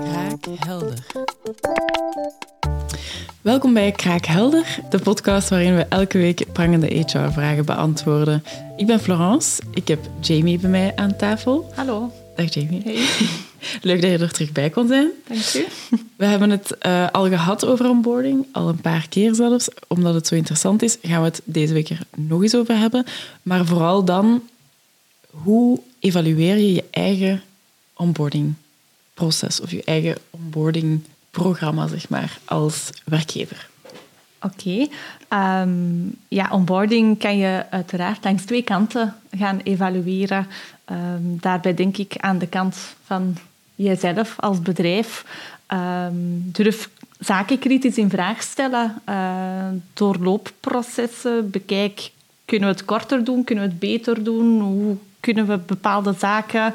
Kraakhelder. Welkom bij Kraakhelder, de podcast waarin we elke week prangende HR-vragen beantwoorden. Ik ben Florence, ik heb Jamie bij mij aan tafel. Hallo. Dag Jamie. Hey. Leuk dat je er terug bij kon zijn. Dank u. We hebben het eh, al gehad over onboarding, al een paar keer zelfs. Omdat het zo interessant is, gaan we het deze week er nog eens over hebben. Maar vooral dan, hoe evalueer je je eigen onboardingproces of je eigen onboardingprogramma, zeg maar, als werkgever? Oké. Ehm, ja, onboarding kan je uiteraard langs twee kanten gaan evalueren. Ehm, daarbij denk ik aan de kant van jezelf als bedrijf. Ehm, durf zaken kritisch in vraag stellen. Uh, doorloopprocessen. Bekijk, kunnen we het korter doen? Kunnen we het beter doen? Hoe kunnen we bepaalde zaken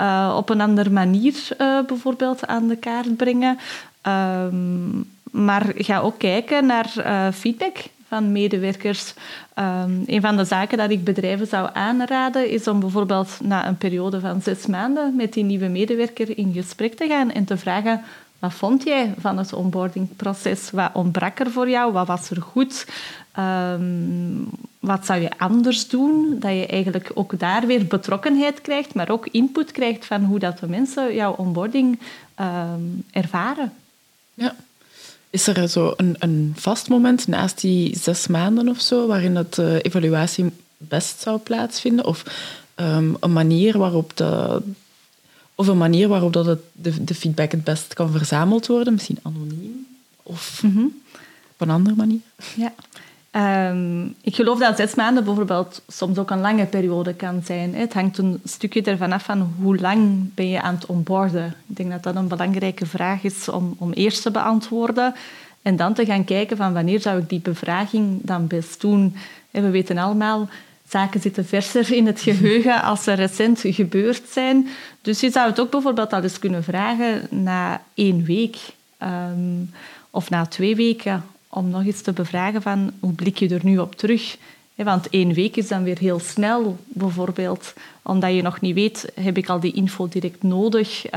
uh, op een andere manier uh, bijvoorbeeld aan de kaart brengen? Um, maar ga ook kijken naar uh, feedback van medewerkers. Um, een van de zaken dat ik bedrijven zou aanraden is om bijvoorbeeld na een periode van zes maanden met die nieuwe medewerker in gesprek te gaan en te vragen wat vond jij van het onboardingproces? Wat ontbrak er voor jou? Wat was er goed? Um, wat zou je anders doen? Dat je eigenlijk ook daar weer betrokkenheid krijgt, maar ook input krijgt van hoe dat de mensen jouw onboarding um, ervaren. Ja. Is er zo een, een vast moment naast die zes maanden of zo, waarin dat de evaluatie best zou plaatsvinden? Of um, een manier waarop de, of een manier waarop dat het, de, de feedback het best kan verzameld worden, misschien anoniem of mm -hmm. op een andere manier? Ja. Um, ik geloof dat zes maanden bijvoorbeeld soms ook een lange periode kan zijn. Het hangt een stukje ervan af van hoe lang ben je aan het onboarden. Ik denk dat dat een belangrijke vraag is om, om eerst te beantwoorden. En dan te gaan kijken van wanneer zou ik die bevraging dan best doen. En we weten allemaal, zaken zitten verser in het geheugen als ze recent gebeurd zijn. Dus je zou het ook bijvoorbeeld al eens kunnen vragen na één week. Um, of na twee weken om nog eens te bevragen van hoe blik je er nu op terug? Want één week is dan weer heel snel, bijvoorbeeld. Omdat je nog niet weet, heb ik al die info direct nodig? Uh,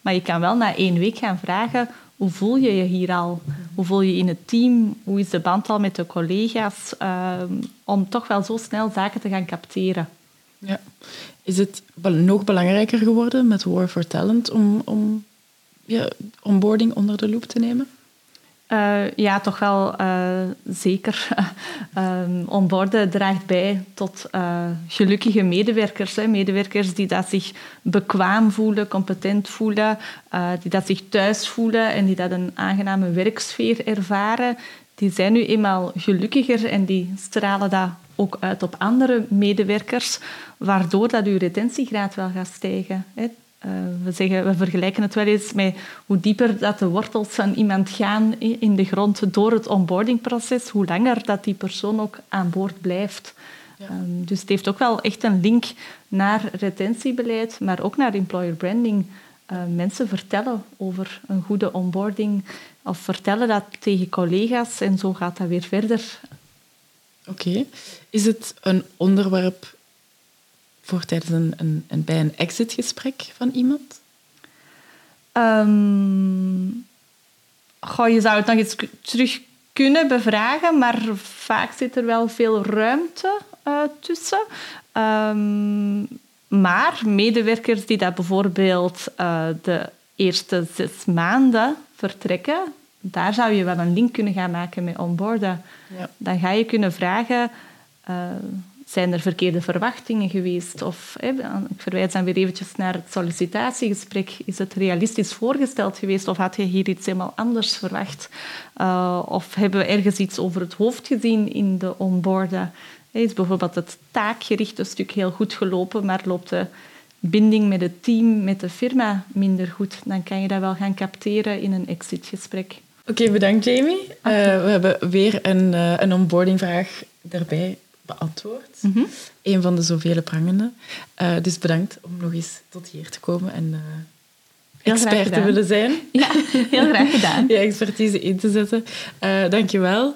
maar je kan wel na één week gaan vragen, hoe voel je je hier al? Hoe voel je je in het team? Hoe is de band al met de collega's? Uh, om toch wel zo snel zaken te gaan capteren. Ja. Is het nog belangrijker geworden met War for Talent om, om ja, onboarding onder de loep te nemen? Uh, ja, toch wel uh, zeker. um, onboarden draagt bij tot gelukkige medewerkers. Hè. Medewerkers die dat zich bekwaam voelen, competent voelen, die dat zich thuis voelen en die dat een aangename werksfeer ervaren. Die zijn nu eenmaal gelukkiger en die stralen dat ook uit op andere medewerkers, waardoor dat uw retentiegraad wel gaat stijgen. Hè. Uh, we, zeggen, we vergelijken het wel eens met hoe dieper dat de wortels van iemand gaan in de grond door het onboardingproces, hoe langer dat die persoon ook aan boord blijft. Ja. Um, dus het heeft ook wel echt een link naar retentiebeleid, maar ook naar employer branding. Uh, mensen vertellen over een goede onboarding of vertellen dat tegen collega's en zo gaat dat weer verder. Oké. Okay. Is het een onderwerp voor tijdens een, een, een bij een exitgesprek van iemand? Um, goh, je zou het nog eens terug kunnen bevragen, maar vaak zit er wel veel ruimte uh, tussen. Um, maar medewerkers die dat bijvoorbeeld uh, de eerste zes maanden vertrekken, daar zou je wel een link kunnen gaan maken met onboarden. Ja. Dan ga je kunnen vragen... Uh, zijn er verkeerde verwachtingen geweest? Of, hè, ik verwijs dan weer eventjes naar het sollicitatiegesprek. Is het realistisch voorgesteld geweest of had je hier iets helemaal anders verwacht? Uh, of hebben we ergens iets over het hoofd gezien in de onboarden? Is bijvoorbeeld het taakgerichte stuk heel goed gelopen, maar loopt de binding met het team, met de firma minder goed? Dan kan je dat wel gaan capteren in een exitgesprek. Oké, okay, bedankt Jamie. Uh, we hebben weer een, uh, een onboardingvraag erbij beantwoord. Mm -hmm. Een van de zoveel prangende. Uh, dus bedankt om nog eens tot hier te komen en uh, expert te willen zijn. Ja, heel graag gedaan. Je expertise in te zetten. Uh, dankjewel.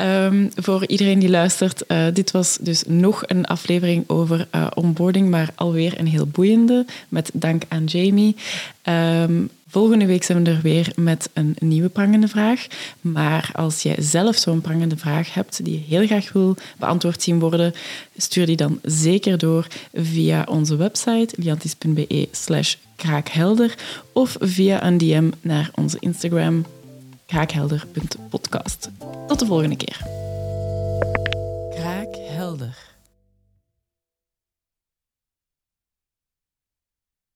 Um, voor iedereen die luistert, uh, dit was dus nog een aflevering over uh, onboarding, maar alweer een heel boeiende, met dank aan Jamie. Um, Volgende week zijn we er weer met een nieuwe prangende vraag. Maar als jij zelf zo'n prangende vraag hebt die je heel graag wil beantwoord zien worden, stuur die dan zeker door via onze website liantis.be slash kraakhelder of via een DM naar onze Instagram kraakhelder.podcast. Tot de volgende keer. Kraakhelder.